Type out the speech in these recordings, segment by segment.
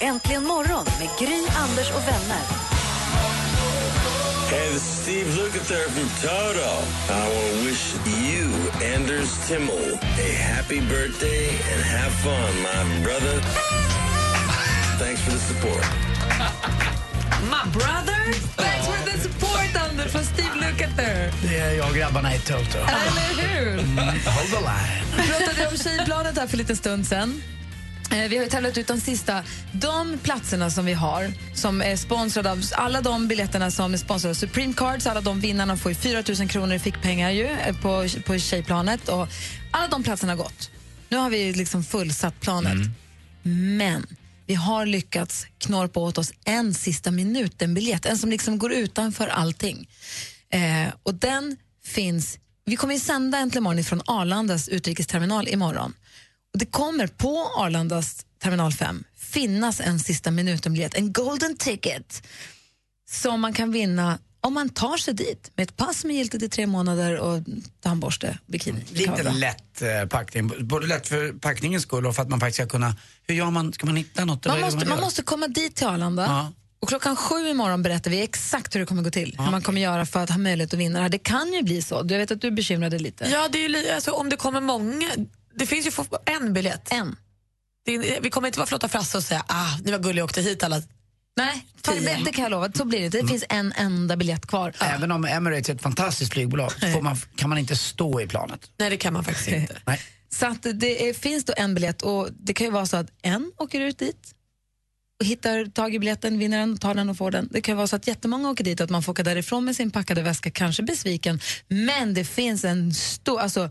Äntligen morgon med Gry, Anders och vänner. Hey, this is Steve Lukather from Toto. I want to wish you, Anders Timmel, a happy birthday and have fun, my brother. Thanks for the support. My brother! Thanks for the support, Anders, från Steve Lukather. Det är jag och grabbarna i Toto. Eller hur? Hold the line. Vi pratade om tjejplanet här för en liten stund sen. Eh, Vi har tävlat ut de sista. De platserna som vi har, som är sponsrade av alla de biljetterna som är sponsrade av Supreme Cards, alla de vinnarna får ju 4 000 kronor i fickpengar ju eh, på, på tjejplanet. Och alla de platserna har gått. Nu har vi liksom fullsatt planet. Men vi har lyckats knorpa åt oss en sista minuten-biljett, en som liksom går utanför allting. Eh, och den finns... Vi kommer ju sända Äntligen morgon från Arlandas utrikesterminal imorgon. Och det kommer på Arlandas terminal 5 finnas en sista minuten-biljett, en golden ticket som man kan vinna om man tar sig dit med ett pass som är giltigt i tre månader och tandborste, bikini. Lite lätt eh, packning. Både lätt för packningens skull och för att man faktiskt ska kunna... Hur gör man? Ska man hitta något? Man måste, man gör? måste komma dit till Arlanda. Ja. Och klockan sju imorgon berättar vi exakt hur det kommer gå till. Hur man kommer göra för att ha möjlighet att vinna det här. Det kan ju bli så. Jag vet att du bekymrade lite. Ja, det är ju, alltså, om det kommer många... Det finns ju en biljett. En. Det är, vi kommer inte vara flotta Frasse och säga ah, ni var gulliga och åkte hit alla. Nej, det kan jag lova. Så blir det. Det finns en enda biljett kvar. Även om Emirates är ett fantastiskt flygbolag man, kan man inte stå i planet. Nej, det kan man faktiskt inte. Nej. Så att det är, finns då en biljett och det kan ju vara så att en åker ut dit och hittar tag i biljetten, vinner den, tar den och får den. Det kan ju vara så att jättemånga åker dit och att man får åka därifrån med sin packade väska, kanske besviken. Men det finns en stor, alltså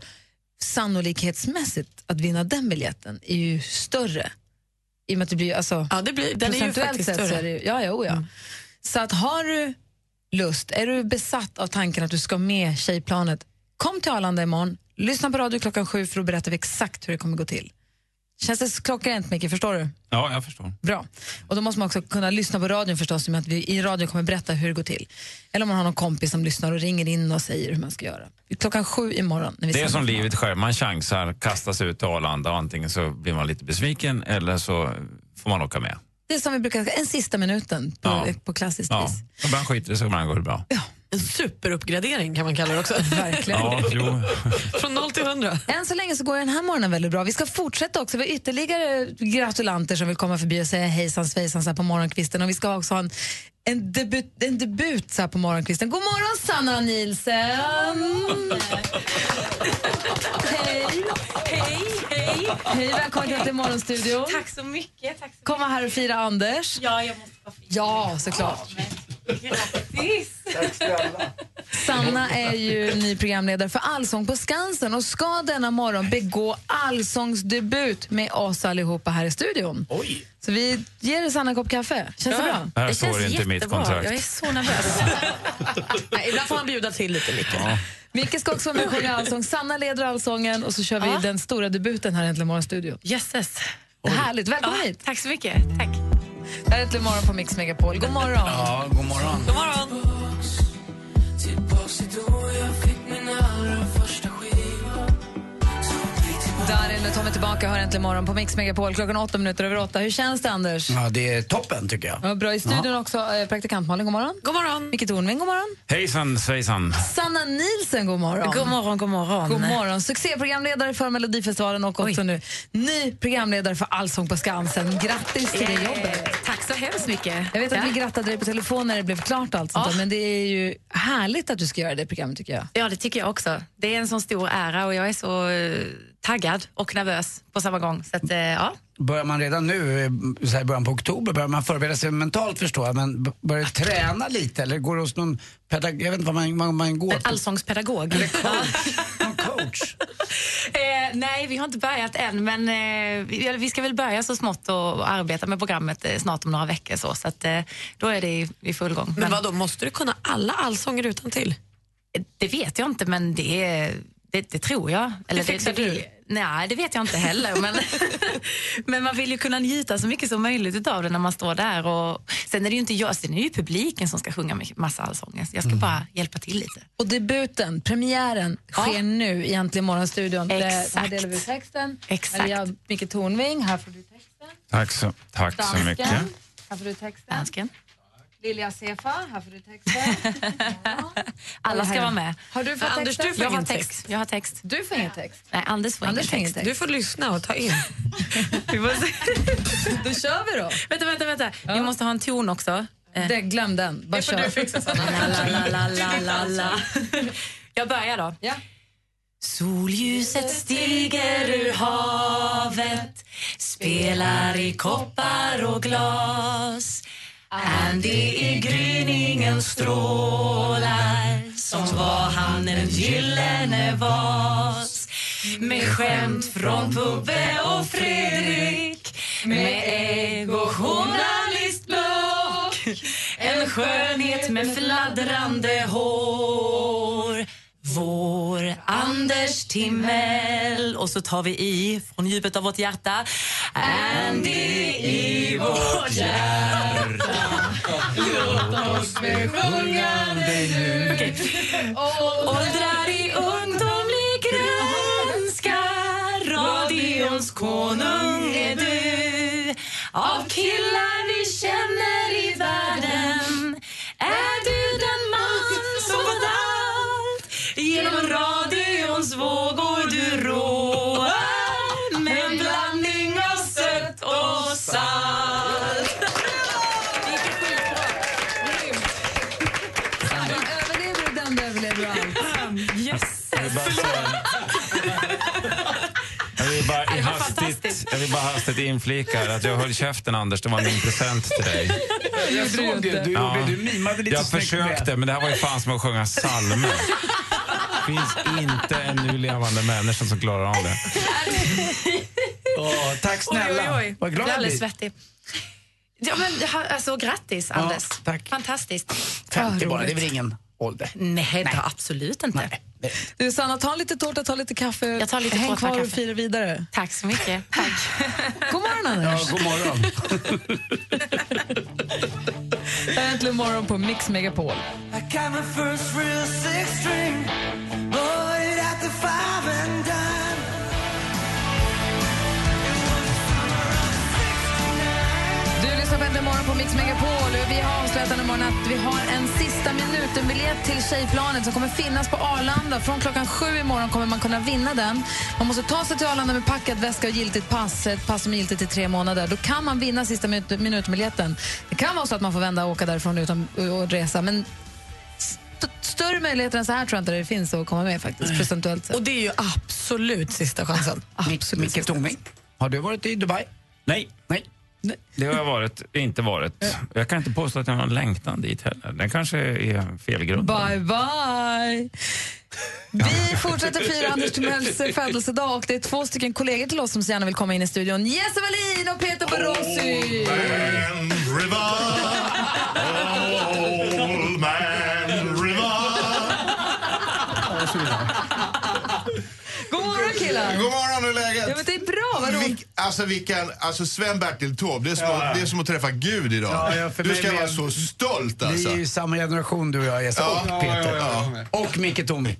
sannolikhetsmässigt att vinna den biljetten är ju större. I och med att det blir, alltså, Ja, det blir, den är ju faktiskt så är större. det ja, ja, oh, ja. Så att har du lust, är du besatt av tanken att du ska med tjejplanet, kom till Arlanda imorgon, lyssna på radio klockan sju för att berätta exakt hur det kommer gå till. Känns det klockrent, Micke? Förstår du? Ja, jag förstår. Bra. Och då måste man också kunna lyssna på radion förstås, med att vi i radio kommer berätta hur det går till. Eller om man har någon kompis som lyssnar och ringer in och säger hur man ska göra. Klockan sju imorgon. När vi Det är som livet själv, man chansar, kastas ut till Arlanda och antingen så blir man lite besviken eller så får man åka med. Det är som vi brukar en sista minuten på, Ja. på klassiskt Ja, vis. ibland skiter det sig, ibland går det bra. En superuppgradering kan man kalla det också. Verkligen. Ja, jo. Från noll till hundra. Än så länge så går den här morgonen väldigt bra. Vi ska fortsätta också. Vi har ytterligare gratulanter som vill komma förbi och säga hejsan svejsan så på morgonkvisten. Och vi ska också ha en, en, debut, en debut så här på morgonkvisten. God morgon Sanna Nielsen! hej! Hej, hej! Hej, välkommen till Morgonstudion. Tack så mycket. Tack så Komma här och fira Anders. Ja, jag måste bara fira. Ja, såklart. Grattis! Sanna är ju ny programledare för Allsång på Skansen och ska denna morgon begå allsångsdebut med oss allihopa här i studion. Oj! Så vi ger Sanna en kopp kaffe. Känns det bra? Det här står inte i mitt kontrakt. Jag är så nervös. Nej, ibland får man bjuda till lite mycket. Micke ska också vara med och sjunga allsång. Sanna leder allsången och så kör vi Ja. den stora debuten här i Äntligen morgon studio. Jösses. Härligt, välkommen hit! Tack så mycket. Tack. Det här är Äntligen morgon på Mix Megapol. God morgon! Ja, god morgon. God morgon. Darin och Tommy tillbaka har Äntligen morgon på Mix Megapol klockan åtta minuter över åtta. Hur känns det Anders? Ja, det är toppen tycker jag. Ja, bra i studion också. Eh, Praktikant Malin, god morgon. God morgon. Micke Tornving, god morgon. Hejsan svejsan. Sanna Nielsen, god morgon. God morgon, god morgon. God morgon. Succéprogramledare för Melodifestivalen och också nu ny programledare för Allsång på Skansen. Grattis till det jobbet. Så hemskt mycket. Jag vet att vi grattade dig på telefon när det blev klart allt sånt Ja. där, men det är ju härligt att du ska göra det programmet tycker jag. Ja, det tycker jag också. Det är en sån stor ära och jag är så eh, taggad och nervös på samma gång. Så att, eh, ja, börjar man redan nu, eh, så här början på oktober, börjar man förbereda sig mentalt förstår jag, men börjar du träna lite eller går du hos någon pedagog, jag vet inte vad man, man, man går En allsångspedagog. Eller coach. någon coach. Eh, nej, vi har inte börjat än, men eh, vi, ska väl börja så smått och, arbeta med programmet eh, snart om några veckor. Så, så att, eh, då är det i, i full gång. Men vad då måste du kunna alla allsånger utan till? Det vet jag inte, men det, är- det, det tror jag. Eller Det fixar du? Nej, det vet jag inte heller. men, men man vill ju kunna njuta så mycket som möjligt av det när man står där. Och, sen är det ju inte jag, sen är det ju publiken som ska sjunga massa allsånger. Jag Mm. ska bara hjälpa till lite. Och debuten, premiären, sker nu i Äntligen morgon-studion. Det- Här Exakt. delar vi texten. Exakt. Här är jag, Micke Tornving, här får du texten. Tack så, tack så Dansken, mycket. här får du texten. Dansken. Lilja Sefa, här får du texten. Alla ska vara med. Har du fått Anders, texten? du får Jag har ingen text. text. Jag har text. Du får ingen text. Nej, Anders får Anders ingen får text. text. Du får lyssna och ta in. Vi får. Då kör vi då. vänta, vänta, vänta. Vi måste ha en ton också. Eh. Det, glöm den, bara kör. La, la, la, la, la, la. Jag börjar då. Ja. Soljuset stiger ur havet spelar i koppar och glas Andy i gryningen strålar som var han en gyllene vas. Med skämt från Pubbe och Fredrik med ägg och journalistblock en skönhet med fladdrande hår vår Anders Timell och så tar vi i från djupet av vårt hjärta. Andy i vårt hjärta. Låt oss besjunga dig nu. Åldrar i ungdomlig grönska. Radions konung är du. Av killar vi känner i världen. Vågor du råar med en blandning av sött och salt Överlever du den, då överlever du allt. Yes! Jag vill bara säga- Jag vill bara, i Det hastigt, jag vill bara hastigt inflika att jag höll käften Anders, det var min present till dig. Jag såg det, du, Ja. du mimade lite Jag snyggt med. försökte, men det här var ju fan som att sjunga psalmer. Det finns inte en nu levande människa som klarar av det. Åh, tack snälla. Oj, oj, oj. Vad glad jag blir. svettig. Ja, men, alltså, grattis, Anders. tack. Fantastiskt. 50 bara, det är väl ingen ålder? Nej, det absolut inte. Nej. Du, Sanna, ta lite tårta, ta lite kaffe. Jag tar lite Häng tårta, kvar och kaffe. fira vidare. Tack så mycket. Tack. God morgon, Anders. Ja, god morgon. Det är Äntligen morgon på Mix Megapol. Du Äntligen morgon på Mix Megapol. Vi har avslöjat den här morgonen att vi har en sista minuten-biljett till Tjejplanet som kommer finnas på Arlanda. Från klockan sju imorgon kommer man kunna vinna den. Man måste ta sig till Arlanda med packad väska och giltigt pass, ett pass som är giltigt i tre månader. Då kan man vinna sista minut- minuten-biljetten. Det kan vara så att man får vända och åka därifrån utan och resa, men st- större möjligheter än så här tror jag inte det finns att komma med faktiskt, procentuellt sett. Och det är ju absolut sista chansen. Mick- Micke Tornving, har du varit i Dubai? Nej, Nej. Det har jag varit, inte varit. Jag kan inte påstå att jag har en längtan dit heller. Den kanske är felgrundad. Bye, bye! Vi fortsätter fira Anders Timells födelsedag och det är två stycken kollegor till oss som så gärna vill komma in i studion. Jesse Wallin och Peter Borossi! God alltså, vilken, alltså Sven-Bertil Taube, det, är som att- det är som att träffa Gud idag. Ja, ja, för du mig ska vara så stolt alltså. Vi är ju samma generation du och jag, Jesse. Ja. Och Ja, Peter. ja, ja, Och Micke Tornving.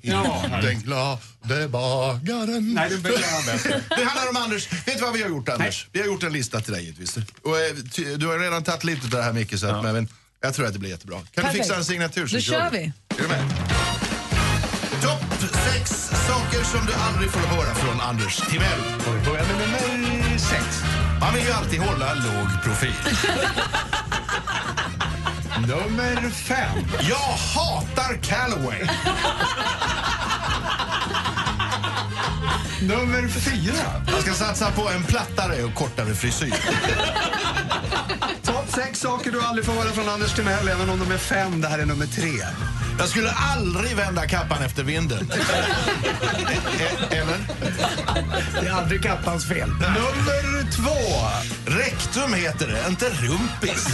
Den glade bagaren. Nej, det jag bättre. Det handlar om Anders. Vet du vad vi har gjort Anders? Vi har gjort en lista till dig givetvis. Och, eh, ty, du har redan tagit lite av det här Micke, så att, men jag tror att det blir jättebra. Kan Perfekt. du fixa en signatur? så Då kör vi. Är du med? Topp sex saker som du aldrig får höra från Anders Timell. Vi börjar med nummer sex. Man vill ju alltid hålla låg profil. Nummer fem. Jag hatar Callaway. Nummer fyra. Jag ska satsa på en plattare och kortare frisyr. Topp sex saker du aldrig får höra från Anders Timell, även om de är fem. Det här är nummer tre. Jag skulle aldrig vända kappan efter vinden. Eller? Det är aldrig kappans fel. Nummer två. Rektum heter det, inte rumpis.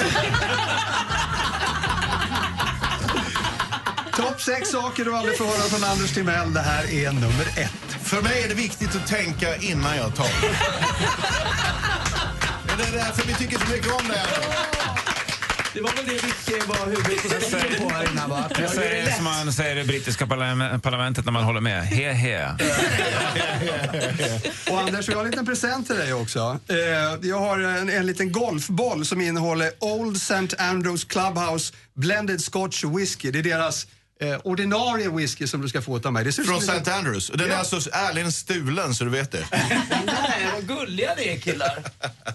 Topp sex saker du aldrig får höra från Anders Timell. Det här är nummer ett. För mig är det viktigt att tänka innan jag tar. Men det är därför vi tycker så mycket om det. Det var väl det Micke var huvudet på här innan va? Jag säger som man säger i brittiska parlament- parlamentet när man håller med. He he. Och Anders, vi har en liten present till dig också. Eh, jag har en, en liten golfboll som innehåller Old St. Andrews Clubhouse Blended Scotch Whisky. Det är deras eh, ordinarie whisky som du ska få av mig. Från St. Andrews. Den är Ja. alltså ärligen stulen så du vet det. Nej, vad gulliga ni är killar.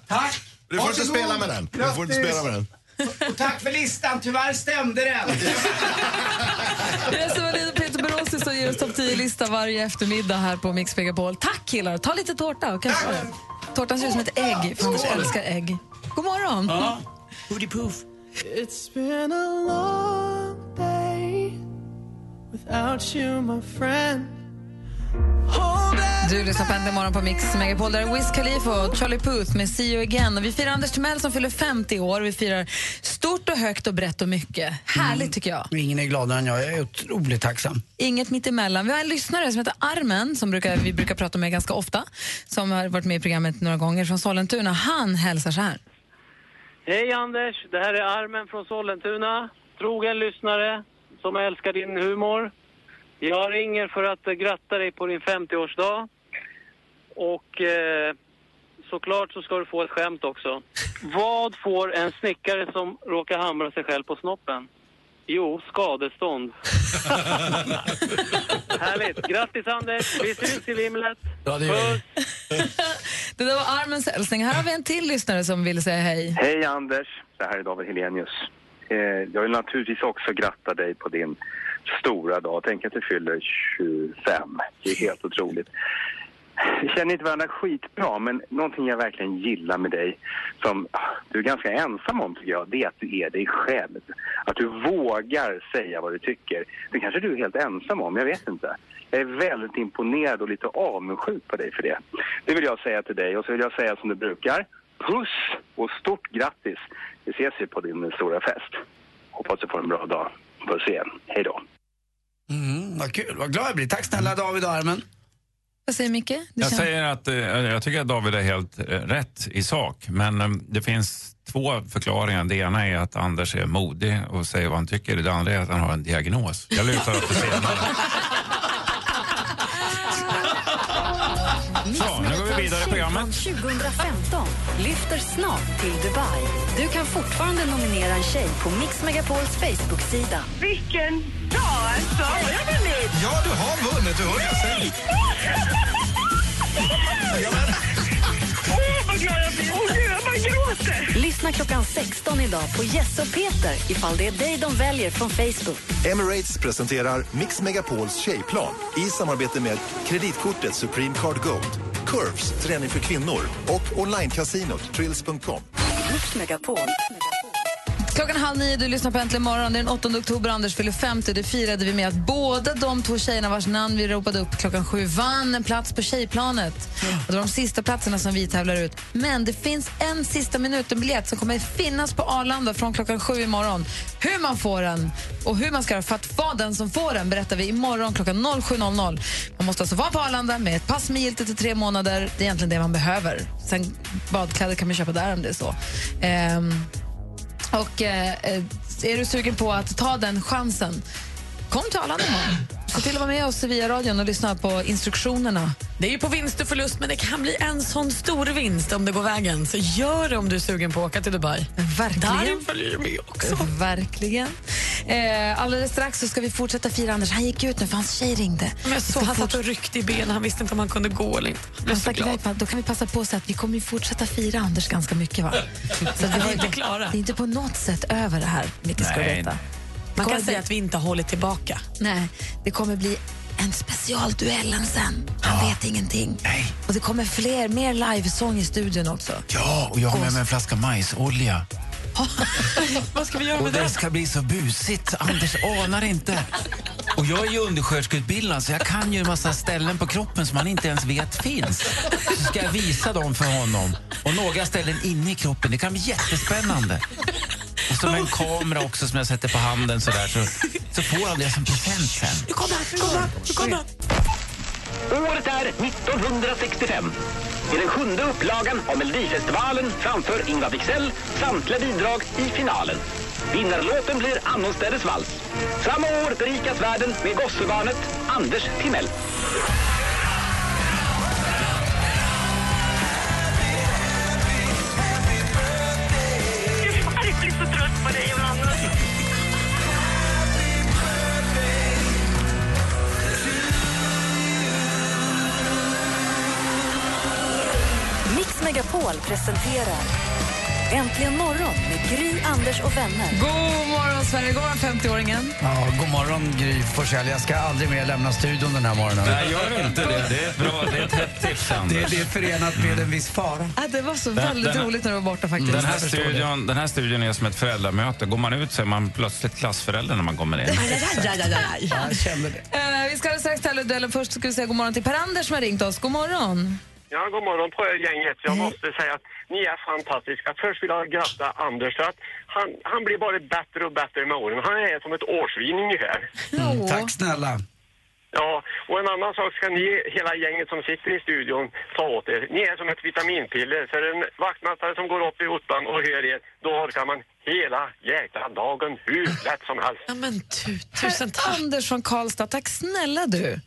Tack! Du får inte spela med den. Du får inte spela med den. Och tack för listan, tyvärr stämde den. Det är Sven och Peter Borossi som ger oss topp 10-lista varje eftermiddag här på Mix Megapol. Tack killar! Ta lite tårta och kanske Tårtan ser ut som ett ägg, för Anders älskar ägg. God morgon! Ja. Hoodie poof. It's been a long day Du lyssnar på Äntligen morgon på Mix Megapol. Där är Wiz Khalifa och Charlie Puth med See you again. Och vi firar Anders Timell som fyller 50 år. Vi firar stort och högt och brett och mycket. Härligt tycker jag. Ingen är gladare än jag. Jag är otroligt tacksam. Inget mitt emellan. Vi har en lyssnare som heter Armen som brukar, vi brukar prata med ganska ofta. Som har varit med i programmet några gånger från Sollentuna. Han hälsar så här. Hej Anders, det här är Armen från Sollentuna. Trogen lyssnare som älskar din humor. Jag ringer för att gratta dig på din 50-årsdag. Och eh, såklart så ska du få ett skämt också. Vad får en snickare som råkar hamra sig själv på snoppen? Jo, skadestånd. Härligt. Grattis Anders, vi syns i vimlet. Ja, det gör. Det där var Armens hälsning. Här har vi en till lyssnare som vill säga hej. Hej Anders, det här är David Helenius. Eh, jag vill naturligtvis också gratta dig på din stora dag. Tänk att du fyller 25. Det är helt otroligt. Vi känner inte varandra skitbra, men någonting jag verkligen gillar med dig, som ah, du är ganska ensam om tycker jag, det är att du är dig själv. Att du vågar säga vad du tycker. Det kanske du är helt ensam om, jag vet inte. Jag är väldigt imponerad och lite avundsjuk på dig för det. Det vill jag säga till dig och så vill jag säga som du brukar. Puss och stort grattis. Vi ses ju på din stora fest. Hoppas du får en bra dag. Puss igen. Hej då. Mm, vad kul, vad glad jag blir. Tack snälla David och Armen. Vad säger Micke? Du Jag känner- säger att eh, jag tycker att David är helt eh, rätt i sak, men eh, det finns två förklaringar. Det ena är att Anders är modig och säger vad han tycker. Det andra är att han har en diagnos. Jag lutar åt det senare. vidare i programmet. Från 2015 lyfter snart till Dubai. Du kan fortfarande nominera en tjej på Mix Megapols Facebook-sida. Vilken dag alltså! Har jag vunnit? Ja, du har vunnit. Du hör jag säga. Åh, vad glad jag blir! Åh, gud, jag bara gråter! Lyssna klockan 16 idag på Jesse och Peter ifall det är dig de väljer från Facebook. Emirates presenterar Mix Megapols tjejplan i samarbete med kreditkortet Supreme Card Gold, Curves, träning för kvinnor och onlinecasinot Trills.com. Mix Megapol. Klockan halv nio, du lyssnar på Äntligen morgon. Det är den 8 oktober, Anders fyller 50. Det firade vi med att båda de två tjejerna vars namn vi ropade upp klockan sju vann en plats på tjejplanet. Och det var de sista platserna som vi tävlar ut. Men det finns en sista minuten-biljett som kommer finnas på Arlanda från klockan sju imorgon. Hur man får den och hur man ska göra för att vara den som får den berättar vi imorgon klockan 07.00. Man måste alltså vara på Arlanda med ett pass med giltigt i tre månader. Det är egentligen det man behöver. Sen badkläder kan man köpa där om det är så. Ehm, och eh, eh, är du sugen på att ta den chansen, kom till Arlanda imorgon. Se till att vara med oss via radion och lyssna på instruktionerna. Det är ju på vinst och förlust, men det kan bli en sån stor vinst om det går vägen. Så gör det om du är sugen på att åka till Dubai. Verkligen. Darin följer ju med också. Verkligen. Eh, alldeles strax så ska vi fortsätta fira Anders. Han gick ut nu för hans tjej ringde. Men jag Vi såg, ska han satt och ryckte i benen. Han visste inte om han kunde gå eller inte. Han så stack glad. Då kan vi passa på att säga att vi kommer ju fortsätta fira Anders ganska mycket. Va? Så att vi är inte klara. Det är inte på något sätt över det här, Micke ska veta. Man kan säga att vi inte har hållit tillbaka. Nej, det kommer bli en specialduellen sen. Han vet ingenting. Och det kommer fler, mer livesång i studion också. Ja, och jag har med mig en flaska majsolja. Vad ska vi göra Och med det det? ska bli så busigt. Anders anar inte. Och jag är ju undersköterskeutbildad så jag kan ju en massa ställen på kroppen som han inte ens vet finns. Så ska jag visa dem för honom. Och några ställen inne i kroppen. Det kan bli jättespännande. Med en kamera också som jag sätter på handen så där så, så får han det som present sen. Nu kommer han, nu kommer han, nu kommer han. Året är 1965. I den sjunde upplagan av Melodifestivalen framför Ingvar Wicksell samtliga bidrag i finalen. Vinnarlåten blir Annorstädes vals. Samma år berikas världen med gossebarnet Anders Timell. Megapol presenterar Äntligen morgon med Gry, Anders och vänner. God morgon, Sverige! God morgon, 50-åringen. Ja, god morgon Gry Forssell. Jag ska aldrig mer lämna studion den här morgonen. Nej, gör inte det. Det är bra, det är ett hett tips, Anders. Det, det är förenat med en viss fara. Ja, det var så väldigt den- roligt när du var borta faktiskt. Den här, studion, den här studion är som ett föräldramöte. Går man ut så är man plötsligt klassförälder när man kommer in. Jag kände det. Eh, vi ska alldeles strax tävla duellen. Först ska vi säga god morgon till Per-Anders som har ringt oss. God morgon. Ja, god morgon på er gänget. Jag måste säga att ni är fantastiska. Först vill jag gratta Anders för att han, han blir bara bättre och bättre med åren. Han är som ett årsvin ungefär. Mm, tack snälla. Ja, och en annan sak ska ni, hela gänget som sitter i studion, ta åt er. Ni är som ett vitaminpiller. För en vaktmästare som går upp i ottan och hör er, då orkar man hela jäkla dagen hur lätt som helst. Ja, men tu, tusen tack. Anders från Karlstad, tack snälla du.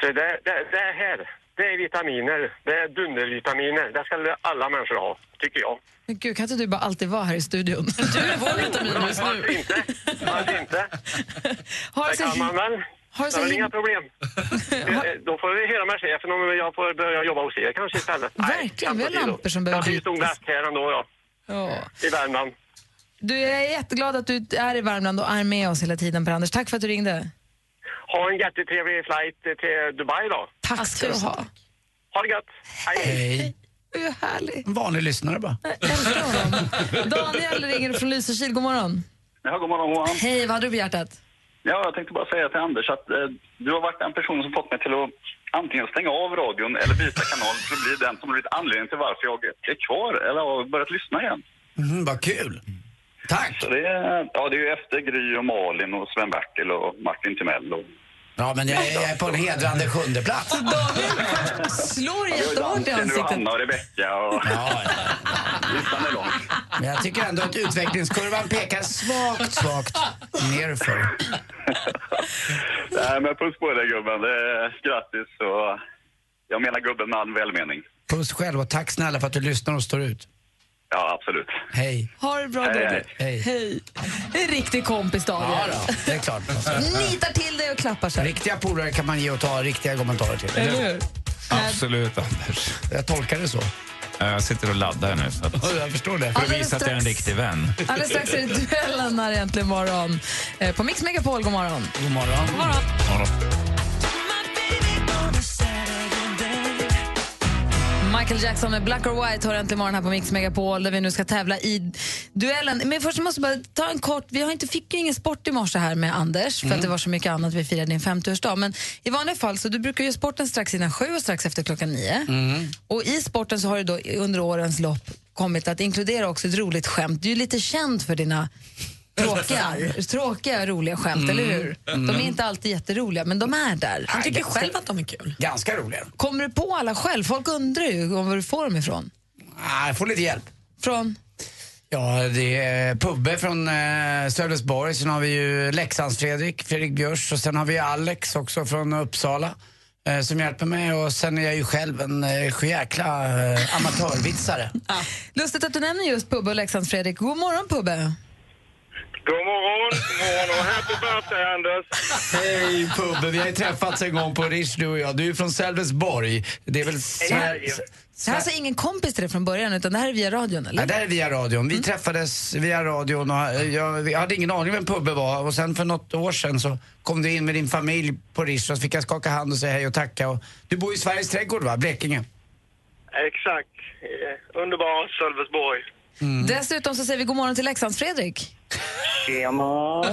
Så det, det, det här, det är vitaminer. Det är dundervitaminer. Det ska alla människor ha, tycker jag. Men gud, kan inte du bara alltid vara här i studion? Du är vår vitamin just nu. Varför inte? Varför inte? Ha det kan man väl. Har det är väl inga problem. Eh, Då får vi höra med chefen om jag får börja jobba hos er kanske istället. Verkligen, vi har lampor som behöver Kanske stod bytas. bäst här ändå, ja. Ja. I Värmland. Du är jätteglad att du är i Värmland och är med oss hela tiden, Per-Anders. Tack för att du ringde. Ha en jättetrevlig flight till Dubai då. Tack ska du ha. Ha det gött. Hej. Hej. Du är härlig. En vanlig lyssnare bara. Daniel ringer från Lysekil. God morgon. Ja, god morgon, morgon. Hej, vad hade du på hjärtat? Ja, jag tänkte bara säga till Anders att eh, du har varit den personen som fått mig till att antingen stänga av radion eller byta kanal för att bli den som har blivit anledningen till varför jag är kvar eller har börjat lyssna igen. Mm, vad kul. Tack. Så det, är, ja, det är ju efter Gry och Malin och Sven-Bertil och Martin Timell och... Ja, men jag, jag är på en hedrande sjunde plats. Slår Ja, vi har jättehårt i ansiktet. Hanna och Rebecca och... Ja, Listan är lång. Men jag tycker ändå att utvecklingskurvan pekar svagt, svagt nerför. Nej, men puss på dig gubben. Det är grattis och jag menar gubben med all välmening. Puss själv och tack snälla för att du lyssnar och står ut. Ja, absolut. Hej. Ha det bra, Hej, hej. Hej. En riktig kompis, Daniel. Ja, då, det är klart. Nitar till dig och klappar sig. Riktiga polare kan man ge och ta riktiga kommentarer till. Eller hur? Absolut, Anders. Jag tolkar det så. Jag sitter och laddar nu så att, Ja, jag förstår det. för att Alldeles visa att jag är en strax. riktig vän. Alldeles strax är det duellen här äntligen morgon. Eh, På Mix Megapol, god morgon. God morgon. God morgon. Ja, då. Michael Jackson med Black or White har äntligen morgon här på Mix Megapol där vi nu ska tävla i duellen. Men först måste jag bara ta en kort, vi har inte, fick ju ingen sport i morse här med Anders för att det var så mycket annat vi firade din 50-årsdag. Men i vanliga fall så du brukar ju sporten strax innan sju och strax efter klockan nio. Och i sporten så har det då under årens lopp kommit att inkludera också ett roligt skämt. Du är lite känd för dina tråkiga, tråkiga roliga skämt, eller hur? De är inte alltid jätteroliga, men de är där. Han tycker själv att de är kul. Ganska roliga. Kommer du på alla själv? Folk undrar ju om var du får dem ifrån. Ah, jag får lite hjälp. Från? Ja, det är Pubbe från eh, Sölvesborg, sen har vi ju Leksands-Fredrik, Fredrik Björs och sen har vi Alex också från Uppsala eh, som hjälper mig och sen är jag ju själv en eh, jäkla eh, amatörvitsare. Lustigt att du nämner just Pubbe och Leksands Fredrik. God morgon Pubbe! God morgon, god morgon och happy birthday, Anders. Hej Pubbe, vi har ju träffats en gång på Rish du och jag. Du är från Sölvesborg. Det är väl... Sver- Det här är alltså ingen kompis till dig från början, utan det här är via radion, eller? Ja, det här är via radion. Vi träffades via radion och jag, jag hade ingen aning vem Pubbe var och sen för något år sedan så kom du in med din familj på Rish och så fick jag skaka hand och säga hej och tacka. Och du bor i Sveriges trädgård va, Blekinge? Exakt. Eh, Underbar Sölvesborg. Dessutom så säger vi god morgon till Leksands-Fredrik. Tjena.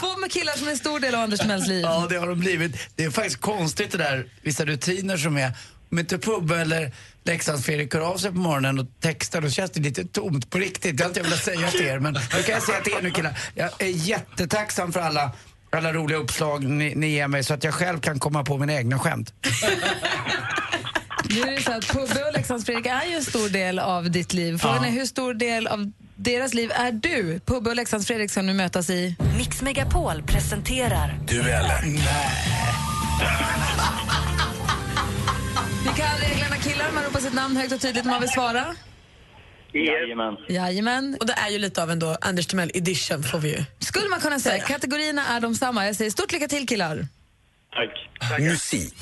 Två med killar som är en stor del av Anders Timells liv. Ja, det har de blivit. Det är faktiskt konstigt det där, vissa rutiner som är. Om inte Pubbe eller Leksands-Fredrik hör av sig på morgonen och textar, då känns det lite tomt på riktigt. Det har inte jag velat säga till er, men nu kan jag säga till er nu killar. Jag är jättetacksam för alla, alla roliga uppslag ni, ni ger mig så att jag själv kan komma på mina egna skämt. Nu är det så att Pubbe och Leksands-Fredrik är ju en stor del av ditt liv. Frågan är hur stor del av deras liv är du? Pubbe och Leksands-Fredrik ska nu mötas i... Mix Megapol presenterar Duellen. Vi kan reglerna killar, man ropar sitt namn högt och tydligt om man vill svara. Jajamän. Jajamän. Och det är ju lite av en då Anders Timell edition får vi ju. Skulle man kunna säga. Kategorierna är de samma. Jag säger stort lycka till killar. Tack. Musik.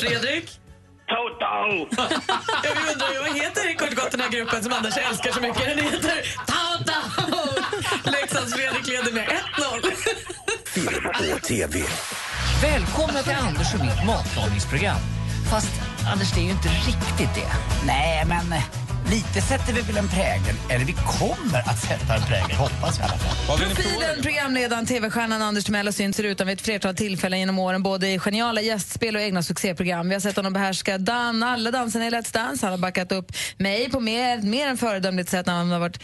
Fredrik? Toto! Jag undrar ju, vad heter kort och gott den här gruppen som Anders älskar så mycket? Den heter Toto! Leksands-Fredrik leder med 1-0. Film och TV. Välkomna till Anders och mitt matlagningsprogram. Fast Anders, det är ju inte riktigt det. Nej, men eh, lite sätter vi väl en prägel. Eller vi kommer att sätta en prägel, hoppas vi i alla fall. Profilen, programledaren, tv-stjärnan Anders Timell har synts i rutan vid ett flertal tillfällen genom åren både i geniala gästspel och egna succéprogram. Vi har sett honom behärska dan, alla danserna i Let's Dance. Han har backat upp mig på mer, mer än föredömligt sätt när han har varit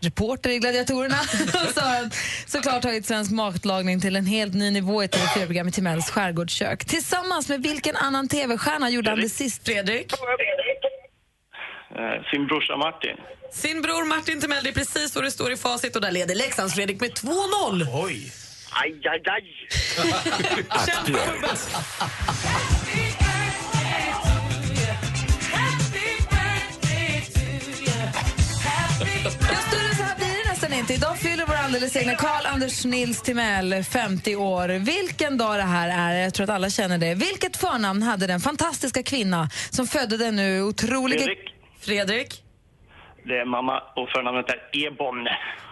reporter i Gladiatorerna. Så har han såklart tagit svensk matlagning till en helt ny nivå i ett TV4-program i Timells skärgårdskök. Tillsammans med vilken annan TV-stjärna gjorde han det sist? Fredrik? Eh, Sin brorsa Martin. Sin bror Martin Timell, det är precis så det står i facit och där leder Leksands-Fredrik med 2-0. Oj! Aj, aj, aj. Det nästan inte. Idag fyller vår alldeles egna Karl Anders Nils Timell 50 år. Vilken dag det här är, jag tror att alla känner det. Vilket förnamn hade den fantastiska kvinna som födde den nu otroliga... Fredrik. Fredrik? Det är mamma och förnamnet är Ebon.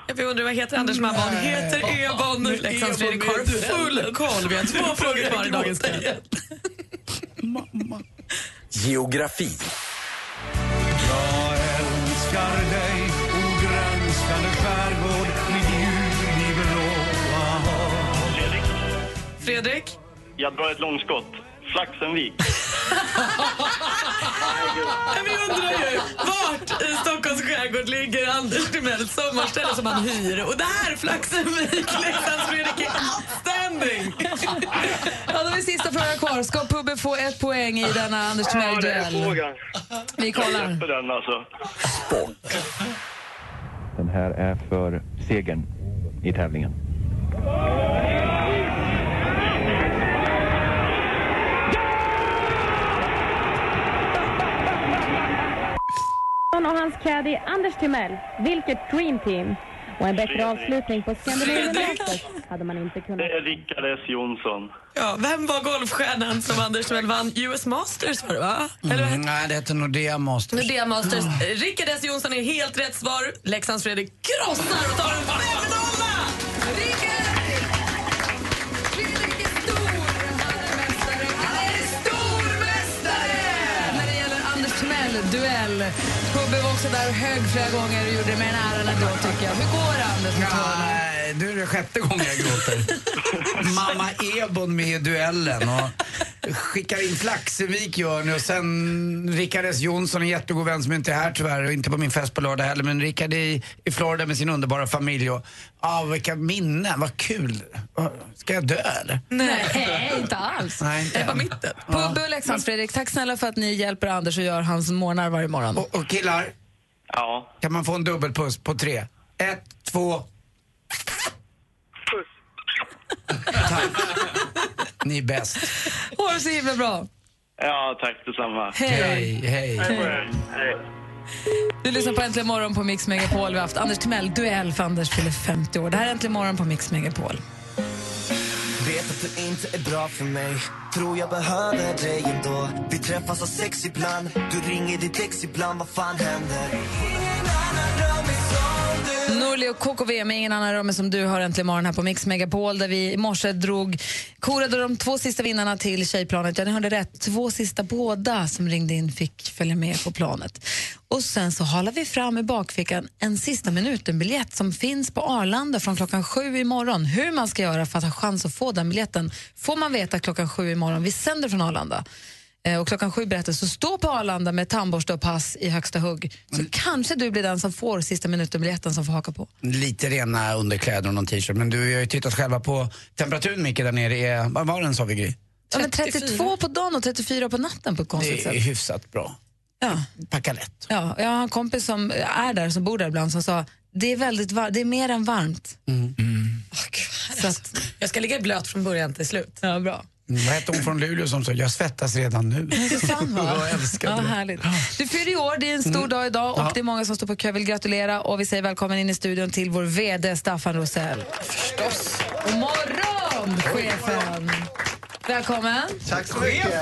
Jag undrar vad heter Anders mamma? Hon heter Ebon. Leksands-Fredrik har full koll. Vi har två frågor kvar i dagens kväll. Geografi. Jag älskar dig, o grönskande skärgård, mitt djur i blåa. Fredrik. Fredrik? Jag drar ett långskott. Flaxenvik. Men Vi undrar ju, vart i Stockholms skärgård ligger Anders Timells sommarställe som han hyr? Och där, Flaxenvik, Leksands-Fredrik är outstanding! Ja, då vi sista frågan kvar. Ska Pubbe få ett poäng i denna Anders Ja, det är Timell-duell? frågan. Vi kollar. Jag släpper den alltså. Den här är för segern i tävlingen. Och hans caddy Anders Timell. Vilket dream team! Och en bättre avslutning på Scandinavian Masters hade man inte Det kunnat. är Rickard S Jonsson. Ja, vem var golfstjärnan som Anders Timell vann US Masters för, va? Eller vad Mm, nej, det heter Nordea Masters. Nordea Masters. Rickard S Jonsson är helt rätt svar. Leksands Fredrik krossar och tar Timell-duell. Pubbe var också där och hög flera gånger och gjorde det med en äran ändå, tycker jag. Hur går det, Anders? Nej, nu är det sjätte gången jag gråter. Mamma Ebon med i duellen och skickar in Flaxevik gör nu och sen Rickard S Jonsson, en jättegod vän som inte är här tyvärr och inte på min fest på lördag heller men Rickard är i, i Florida med sin underbara familj och ah, vilka minnen, vad kul. Ska jag dö eller? Nej, inte alls. Nej, inte än. mitten. Pubbe och Leksands-Fredrik, tack snälla för att ni hjälper Anders och gör hans morgnar varje morgon. Och, och killar, Ja. kan man få en dubbelpuss på tre? Ett, två... Tack. Ni är bäst. Ha det så himla bra. Ja, tack detsamma. Hej. hej. Hej. Du lyssnar på Äntligen morgon på Mix Megapol. Vi har haft Anders Timell, duell för Anders fyller 50 år. Det här är Äntligen morgon på Mix Megapol. Vet att du inte är bra för mig Tror jag behöver dig ändå Vi träffas av sex ibland Du ringer ditt ex ibland, vad fan händer? Markoolio och KKV med Ingen annan rum som du har äntligen morgon här på Mix Megapol där vi i morse drog, korade de två sista vinnarna till Tjejplanet. Ja, ni hörde rätt. Två sista båda som ringde in fick följa med på planet. Och sen så halar vi fram i bakfickan en sista minuten-biljett som finns på Arlanda från klockan sju imorgon. Hur man ska göra för att ha chans att få den biljetten får man veta klockan sju imorgon. Vi sänder från Arlanda. Eh, Och klockan sju berättas så stå på Arlanda med tandborste och pass i högsta hugg. Så kanske du blir den som får sista minuten-biljetten som får haka på. Lite rena underkläder och någon t-shirt. Men du har ju tittat själva på temperaturen Micke där nere är, vad var den sa vi Gry? Ja, men 32 på dagen och 34 på natten på ett konstigt Det är sätt. hyfsat bra. Ja. Packa lätt. Ja, jag har en kompis som är där, som bor där ibland, som sa det är väldigt var- det är mer än varmt. Så att, Jag ska ligga blöt från början till slut. Ja, bra. Vad hette hon från Luleå som sa jag svettas redan nu? Så sant va? jag älskar ja, det. härligt. Du fyller i år, det är en stor Mm. dag idag och Ja. det är många som står på kö. vill gratulera och vi säger välkommen in i studion till vår VD Staffan Rosell. Förstås. God morgon, chefen! Välkommen. Tack så mycket.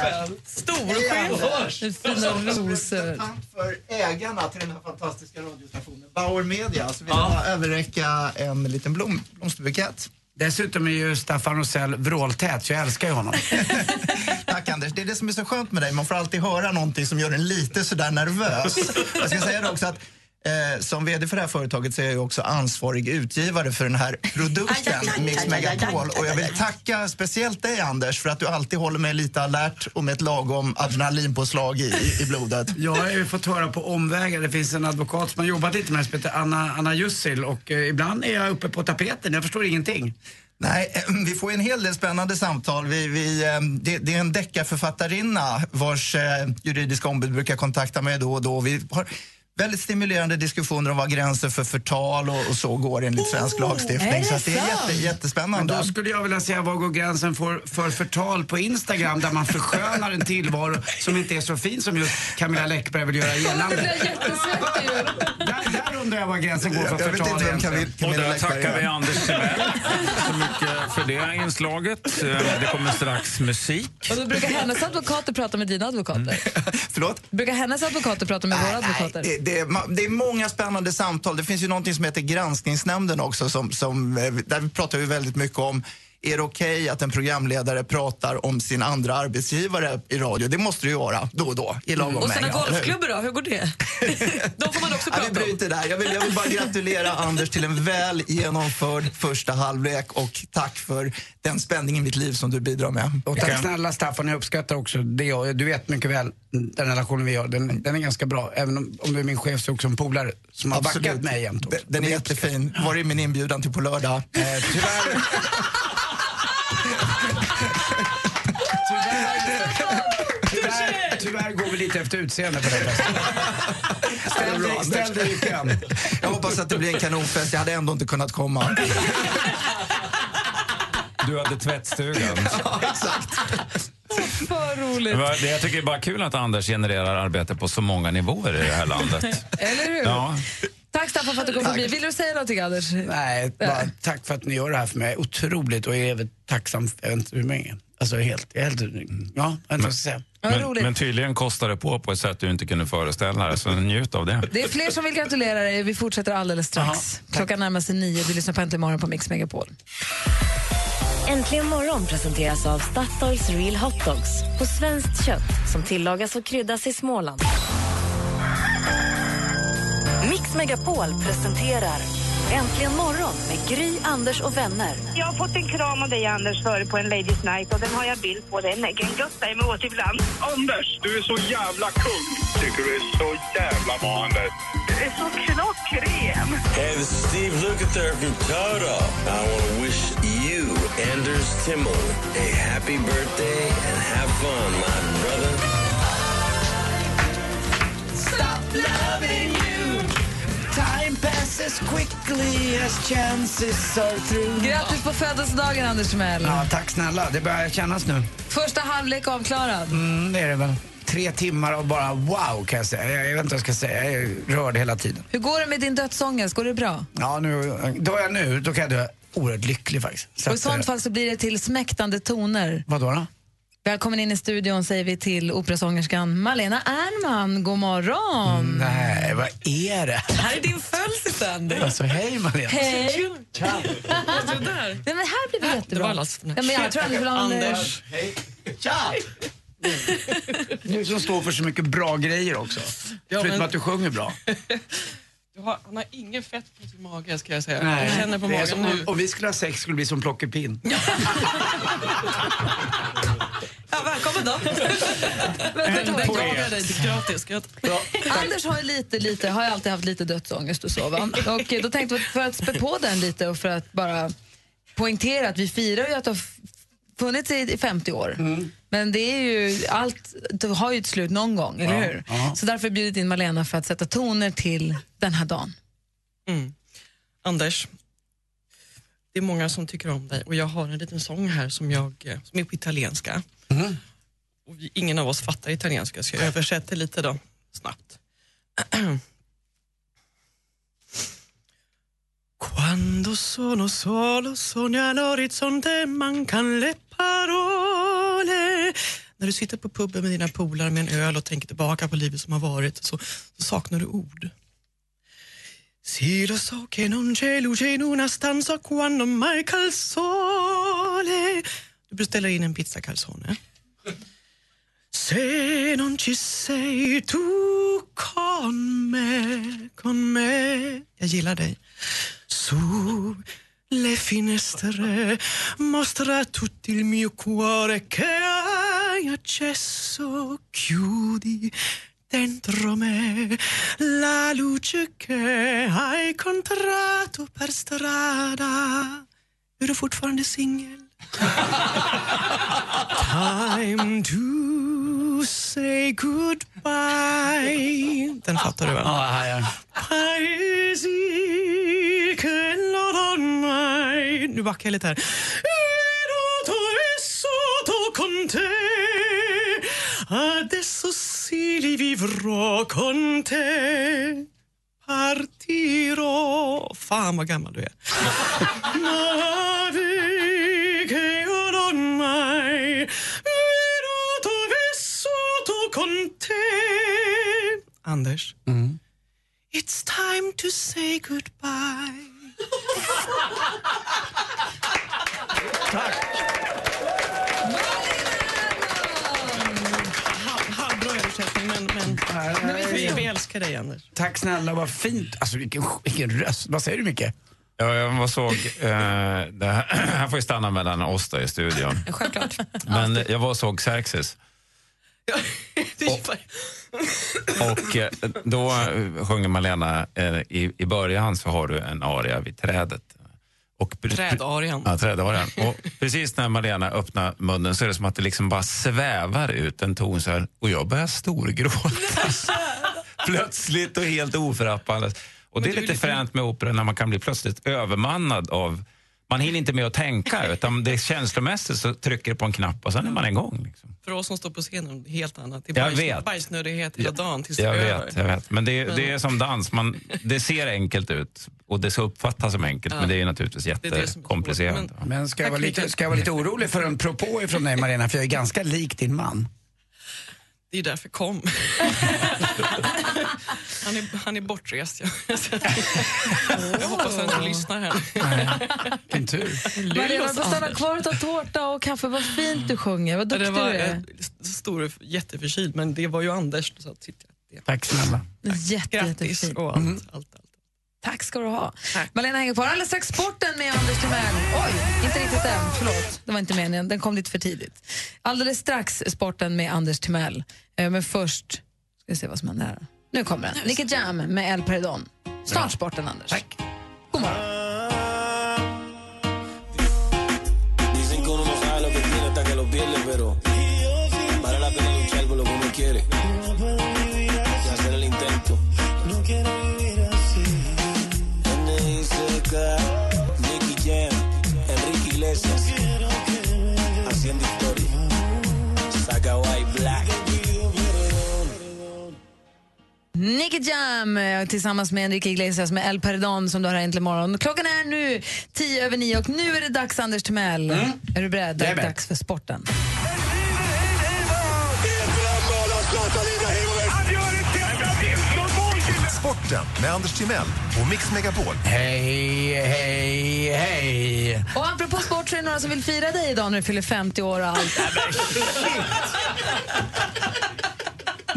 Storchef. Fina rosor. för ägarna till den här fantastiska radiostationen, Bauer Media, så vill jag överräcka en liten blom, blomsterbukett. Dessutom är ju Staffan Rosell vråltät, så jag älskar ju honom. Tack Anders. Det är det som är så skönt med dig. Man får alltid höra någonting som gör en lite sådär nervös. Jag ska säga det också att Eh, som vd för det här företaget så är jag också ansvarig utgivare för den här produkten, Mix Megapol. Och jag vill tacka speciellt dig Anders för att du alltid håller mig lite alert och med ett lagom adrenalinpåslag i, i, i blodet. Jag har ju fått höra på omvägar, det finns en advokat som har jobbat lite med det som heter Anna, Anna Jussil och eh, ibland är jag uppe på tapeten, jag förstår ingenting. Nej, eh, vi får en hel del spännande samtal. Vi, vi, eh, det, det är en deckarförfattarinna vars eh, juridiska ombud brukar kontakta mig då och då. Vi har väldigt stimulerande diskussioner om vad gränser för förtal och, och så går enligt svensk lagstiftning. är det så att det är jätte, jättespännande. Men då skulle jag vilja säga, var går gränsen för, för förtal på Instagram där man förskönar en tillvaro som inte är så fin som just Camilla Läckberg vill göra gällande? Där, där undrar jag var gränsen går för förtal egentligen. Och där tackar vi Anders Timell så mycket för det inslaget. Eh, Det kommer strax musik. Och då brukar hennes advokater prata med dina advokater. Förlåt? Brukar hennes advokater prata med våra advokater? Det, det, är det är många spännande samtal. Det finns ju någonting som heter Granskningsnämnden också. Som, som, eh, där vi pratar vi väldigt mycket om är det okej att en programledare pratar om sin andra arbetsgivare i radio? Det måste det ju vara då och då i lagom Och sina golfklubbor då, hur går det? De får man också Ja, vi prata om. bryter där. Jag vill, jag vill bara gratulera Anders till en väl genomförd första halvlek och tack för den spänning i mitt liv som du bidrar med. Och tack snälla Staffan, jag uppskattar också det. Du vet mycket väl den relationen vi har. Den, den är ganska bra. Även om, om du är min chef så är också en polare som har Absolut. backat mig jämt. Den är jättefin. Var är min inbjudan till på lördag? Eh, tyvärr... Tyvärr, tyvärr går vi lite efter utseende på det. Ställ dig, ställ dig i kön. Jag hoppas att det blir en kanonfest. Jag hade ändå inte kunnat komma. Du hade tvättstugan. Ja, exakt. Vad roligt. Det det jag tycker är bara kul att Anders genererar arbete på så många nivåer i det här landet. Eller hur? Ja. Tack Staffan för att du kom förbi. Vill du säga någonting Anders? Nej, bara tack för att ni gör det här för mig. Otroligt och jag är väldigt tacksam. Jag vet inte hur mycket. Alltså helt, helt, ja, jag säga. Men, men tydligen kostar det på på ett sätt du inte kunde föreställa dig, så njut av det. Det är fler som vill gratulera dig. Vi fortsätter alldeles strax. Klockan närmar sig nio. Du lyssnar på Äntligen morgon på Mix Megapol. Äntligen morgon presenteras av Statoils Real Hot Dogs på svenskt kött som tillagas och kryddas i Småland. Mix Megapol presenterar Äntligen morgon med Gry, Anders och vänner. Jag har fått en kram av dig Anders före på en Ladies Night och den har jag bild på. Den kan götta mig åt ibland. Anders, du är så jävla kung. Tycker du är så jävla bra, Anders. Du är så klockren. Hey, this is Steve Lukather from Toto. I want to wish you, Anders Timmel, a happy birthday and have fun, my brother. Stop loving you Time passes quickly as chances are through Grattis på födelsedagen Anders Timell. Ja, tack snälla. Det börjar kännas nu. Första halvlek avklarad. Mm, det är det väl. Tre timmar och bara wow kan jag säga. Jag, jag vet inte vad jag ska säga. Jag är rörd hela tiden. Hur går det med din dödsångest? Går det bra? Ja, nu, då är jag nu, då kan jag dö oerhört lycklig faktiskt. Så Och I sånt eh, fall så blir det till smäktande toner. Vadå då? Välkommen in i studion säger vi till operasångerskan Malena Ernman. God morgon! Nej, vad är det? Det här är din födelsedag, Anders. Alltså, hej Malena. Hej! Nej, men här blir det jättebra. var ja, men jag tror Anders vill ha en... eh, Anders. Tja! Du som står för så mycket bra grejer också. Ja, Förutom men- att du sjunger bra. Du har, han har ingen fett på sin mage ska jag säga. Nej. Jag känner på Det är magen som nu. om, om vi skulle ha sex skulle det bli som plockepinn. Ja, välkommen då. Er. Anders har lite, lite, har alltid haft lite dödsångest och så. Va? Och då tänkte vi att för att spä på den lite och för att bara poängtera att vi firar ju att det har funnits i i 50 år. Men det är ju, allt det har ju ett slut någon gång, eller Ja, hur? ja. Så därför bjudit in Malena för att sätta toner till den här dagen. Mm. Anders, det är många som tycker om dig och jag har en liten sång här som, jag, eh, som är på italienska. Och vi, ingen av oss fattar italienska så jag översätter lite då, snabbt. Quando sono solo sogna l'orizzonte mancan le parole När du sitter på puben med dina polare med en öl och tänker tillbaka på livet som har varit så, så saknar du ord. Sì, lo so che non c'è luce in una stanza quando manca il sole. Du beställer in en pizza calzone. Se non ci sei tu con me, con me. Jag gillar dig. Su le finestre mostra tutto il mio cuore che hai accesso. Chiudi dentro me la luce che hai incontrato per strada. Är du fortfarande singel? Time to say goodbye. Den fattar du va? Ja, ja. Mai... Nu backar jag lite här. Adesso sì li vivrò con te Partirò Fan vad gammal du är. Navi che io non mai venuto e vissuto con te Anders, it's time to say goodbye översättning, men, men vi, vi älskar dig, Anders. Tack snälla, vad fint. Alltså vilken, vilken röst. Vad säger du Micke? Ja, jag var såg, eh, här, han får ju stanna mellan oss där i studion. Självklart. Men jag var och såg Xerxes. Och eh, då sjunger Malena, eh, i, i början så har du en aria vid trädet. Och Trädarian. Ja, trädarian. Och precis när Malena öppnar munnen så är det som att det liksom bara svävar ut en ton så här, och jag börjar storgråta. Plötsligt och helt oförappandes. Och det är lite fränt med opera när man kan bli plötsligt övermannad av man hinner inte med att tänka utan det är känslomässigt så trycker det på en knapp och sen är man igång. Liksom. För oss som står på scenen, helt annat. Det är bajsnödighet hela dagen tills Jag det är vet, över. jag vet. Men det, Men- det är som dans. Man, det ser enkelt ut och det ska uppfattas som enkelt Ja. men det är naturligtvis är det som är jättekomplicerat. Men ska jag, vara lite, ska jag vara lite orolig för en propå ifrån dig Marina? För jag är ganska lik din man. Det är därför kom. han, är, han är bortrest. Jag, jag hoppas att han inte lyssnar här. Vilken tur. Malena, du får stanna kvar och ta tårta och kaffe. Vad fint du sjunger. Vad Det duktig var du är. stor, jätteförkyld, men det var ju Anders. Så att, titta, det. Tack snälla. Jätte, Grattis jättefint. och allt. allt. Tack ska du ha. Malena hänger kvar. Alldeles strax sporten med Anders Timell. Oj, inte riktigt än. Förlåt, det var inte meningen. Den kom lite för tidigt. Alldeles strax sporten med Anders Timell. Eh, Men först ska vi se vad som händer här. Nu kommer den. Nicky Jam med El Peridon. Snart sporten, Anders. Tack. God morgon. La pena luchar por lo que uno quiere. Y hacer el intento. Nicky Jam eh, tillsammans med Enrique Iglesias med El Perdón som du har här äntligen morgon. Klockan är nu tio över nio och nu är det dags Anders Timell. Är du beredd? Det är dags för sporten. Sporten med Anders Timell och Mix Megapol. Hej, hej, hej. Och apropå sport så är det några som vill fira dig idag när du fyller 50 år och allt.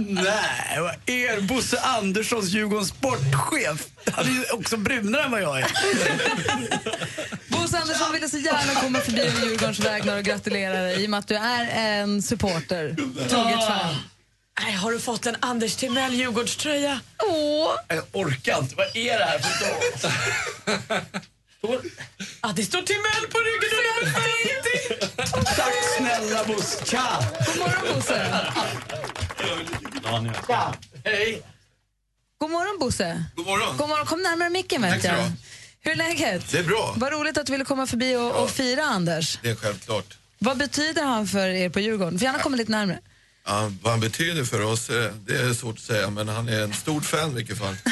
Nej, vad är Bosse Anderssons Djurgårdens sportchef? Han är ju också brunare än vad jag är. Bosse Andersson ville så gärna komma förbi över Djurgårdens vägnar och gratulera dig i och med att du är en supporter, troget fan. Nej, har du fått en Anders Timell Djurgårdströja? Åh! Jag orkar inte. Vad är det här för dag? Ja, det står Timell på ryggen och är 50! Tack snälla Bosse. Tja! God morgon Bosse. Tja! Hej! God morgon Bosse. God morgon. God morgon. Kom närmare micken vet jag. Hur är läget? Det är bra. Vad roligt att du ville komma förbi och, och fira Anders. Det är självklart. Vad betyder han för er på Djurgården? Får gärna komma lite närmare. Ja, vad han betyder för oss, eh, det är svårt att säga, men han är en stor fan i vilket fall.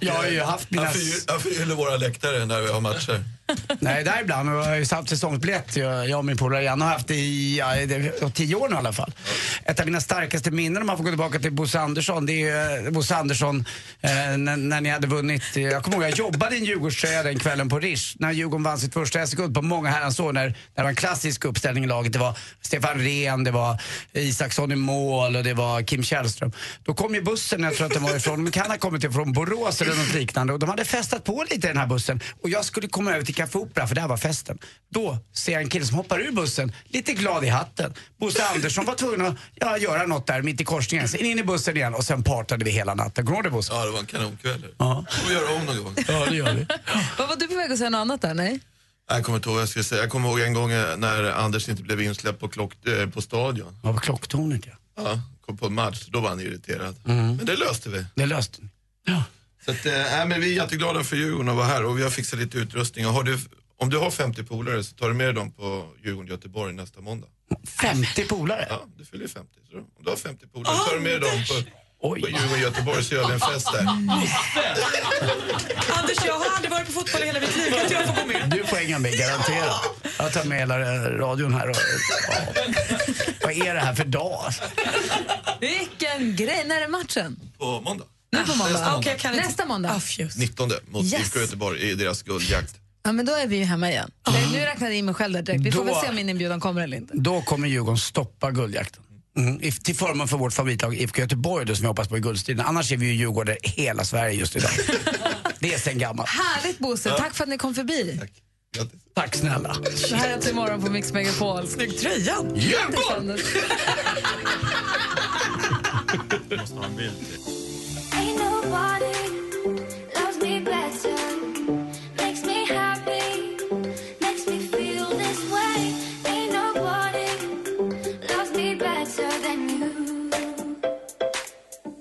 Jag har ju haft mina... Han Han förgyller våra läktare när vi har matcher. Nej, där ibland. Jag har ju haft säsongsbiljett, jag jag och min polare Janne har haft det i ja, det tio år nu i alla fall. Ett av mina starkaste minnen om man får gå tillbaka till Bosse Andersson, det är ju eh, Bosse Andersson eh, när, när ni hade vunnit. eh, Jag kommer ihåg, jag jobbade i en Djurgårdströja den kvällen på Rish när Djurgården vann sitt första SM-guld på många herrans år när, när det var en klassisk uppställning i laget. Det var Stefan Rehn, det var Isaksson i mål och det var Kim Källström. Då kom ju bussen, jag tror att den var ifrån, men kan ha kommit ifrån Borås eller något liknande och de hade festat på lite i den här bussen och jag skulle komma över till Café Opera för där var festen. Då ser jag en kille som hoppar ur bussen, lite glad i hatten. Bosse Andersson var tvungen att ja, göra något där mitt i korsningen, sen in i bussen igen och sen partade vi hela natten. Kommer du Bosse? Ja, det var en kanonkväll. Ja. får vi göra om någon gång. Ja, det gör vi. Vad var du på väg att säga något annat där? Nej? Jag kommer inte ihåg jag skulle säga. Jag kommer ihåg en gång eh, när Anders inte blev insläppt på, klock, eh, på stadion. Ja, på klocktornet ja. Ja, kom på en match. Då var han irriterad. Mm. Men det löste vi. Det löste ni. Så att, nej, men vi är jätteglada för Djurgården att vara här och vi har fixat lite utrustning. Och har du, om du har 50 polare så tar du med dem på Djurgården Göteborg nästa måndag. 50 polare? Ja, du fyller 50. Så om du har 50 polare tar du med dem på, på Djurgården Göteborg så gör vi en fest där. Anders, jag har aldrig varit på fotboll i hela mitt liv. Kan inte jag få gå med? Du får hänga med, garanterat. Jag tar med hela eh, radion här och... Ja. Vad är det här för dag? Vilken grej! När är matchen? På måndag. Nu på måndag? Nästa Okej, kan inte- Nästa måndag? 19 mot Yes. IFK Göteborg i deras guldjakt. Ja, men då är vi ju hemma igen. Nej, Nu räknar jag in mig själv där direkt. Vi får Då- väl se om min inbjudan kommer eller inte. Då kommer Djurgården stoppa guldjakten. Mm. Till förmån för vårt favoritlag IFK Göteborg då, som vi hoppas på i guldstriden. Annars är vi ju Djurgårdare i hela Sverige just idag. det är sen gammalt. Härligt Bosse, tack för att ni kom förbi. Tack snälla. Det här är till imorgon på Mix Megapol. Snygg tröja! Djurgården! nobody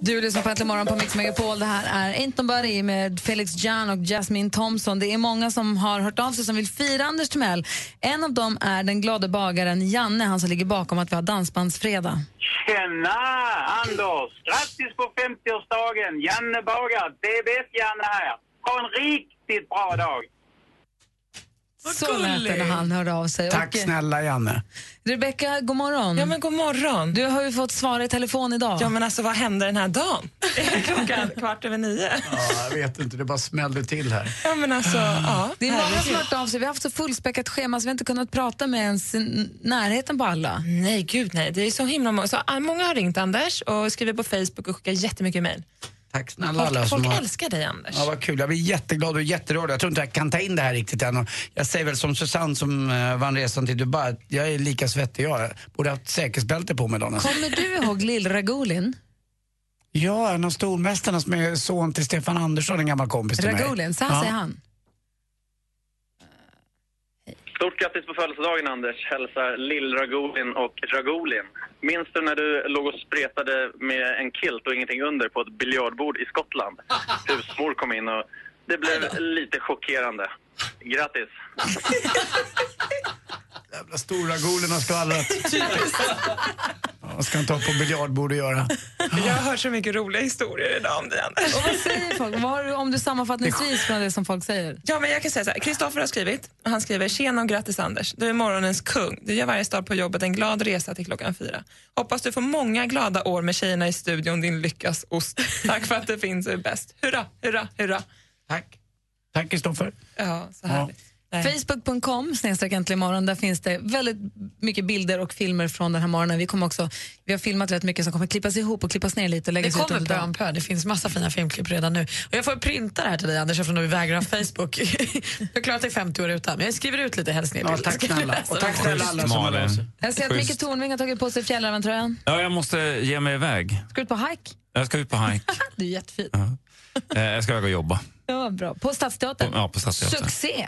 Du lyssnar på Äntligen morgon på Mix Megapol. Det här är Ain't Nobody med Felix Jan och Jasmine Thompson. Det är många som har hört av sig som vill fira Anders Timell. En av dem är den glade bagaren Janne, han som ligger bakom att vi har Dansbandsfredag. Tjena, Anders! Grattis på 50-årsdagen! Janne Bagar, DBF-Janne här. Ha en riktigt bra dag! Så lät det när han hörde av sig. Tack Och, snälla Janne. Rebecka, god morgon. Ja, men god morgon. Du har ju fått svara i telefon idag. Ja, men alltså vad hände den här dagen? Klockan kvart över nio. Ja, jag vet inte, det bara smällde till här. Ja, men alltså, ja. Det är många som har hört av sig. Vi har haft så fullspäckat schema så vi har inte kunnat prata med ens närheten på alla. Nej, gud nej. Det är så himla många. Så, ah, många har ringt Anders och skrivit på Facebook och skickat jättemycket mejl. Tack snälla alla Folk, folk har... älskar dig Anders. Ja, vad kul. Jag blir jätteglad och jätterörd. Jag tror inte jag kan ta in det här riktigt än. Jag säger väl som Susanne som uh, vann resan till Dubai, jag är lika svettig jag. Borde haft säkerhetsbälte på mig dagen. Kommer du ihåg Lill-Ragulin? Ja, en av stormästarna som är son till Stefan Andersson, en gammal kompis till mig. Ragulin, så här Ja. säger han. Stort grattis på födelsedagen Anders, hälsar Lill-Ragulin och Ragulin. Minns du när du låg och spretade med en kilt och ingenting under på ett biljardbord i Skottland? Husmor kom in och det blev lite chockerande. Grattis! Jävla stora golen har skvallrat. Vad ska han ta på biljardbord och göra? Jag har hört så mycket roliga historier idag om dig, Anders. Och vad säger folk? Vad har du, om du sammanfattningsvis från det som folk säger? Ja, men jag kan säga så här. Kristoffer har skrivit. Han skriver, tjena och grattis Anders. Du är morgonens kung. Du gör varje start på jobbet en glad resa till klockan fyra. Hoppas du får många glada år med tjejerna i studion, din lyckas ost. Tack för att det finns, du är bäst. Hurra, hurra, hurra. Tack. Tack Kristoffer. Ja, så härligt. Nej. Facebook.com snedstreck äntligen morgon. Där finns det väldigt mycket bilder och filmer från den här morgonen. Vi, kommer också, vi har filmat rätt mycket som kommer klippas ihop och klippas ner lite och Det läggas ut kommer pö om pö. Det finns massa fina filmklipp redan nu. Och jag får printa det här till dig Anders eftersom du vägrar ha Facebook. jag har klarat dig 50 år utan, men jag skriver ut lite hälsningar. Ja, tack vi snälla. Och tack snälla alla som sig. Jag ser att. Micke Tornving har tagit på sig fjällräventröjan. Ja, jag måste ge mig iväg. Ska du ut på hike? Jag ska ut på hike. Du är jättefin. Eh, Jag ska iväg och jobba. Ja, bra. På Stadsteatern? Ja, på Stadsteatern. Succé!